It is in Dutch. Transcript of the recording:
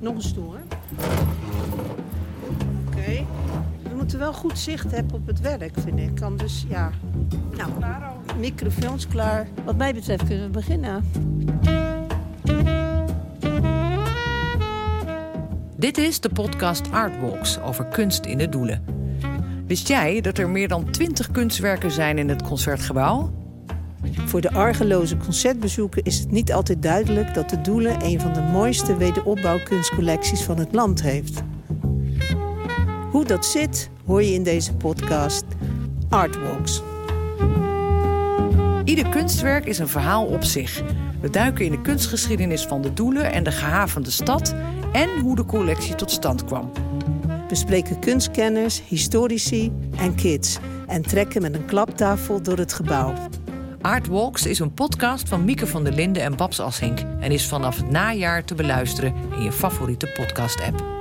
Nog een stoel, hè? Oké. We moeten wel goed zicht hebben op het werk, vind ik. Kan dus, ja... Nou, microfoons klaar. Wat mij betreft kunnen we beginnen. Dit is de podcast Artwalks over kunst in de doelen. Wist jij dat er meer dan 20 kunstwerken zijn in het concertgebouw? Voor de argeloze concertbezoeker is het niet altijd duidelijk dat de Doelen een van de mooiste wederopbouwkunstcollecties van het land heeft. Hoe dat zit, hoor je in deze podcast Artwalks. Ieder kunstwerk is een verhaal op zich. We duiken in de kunstgeschiedenis van de Doelen en de gehavende stad en hoe de collectie tot stand kwam. We spreken kunstkenners, historici en kids en trekken met een klaptafel door het gebouw. Artwalks is een podcast van Mieke van der Linden en Babs Assink en is vanaf het najaar te beluisteren in je favoriete podcast-app.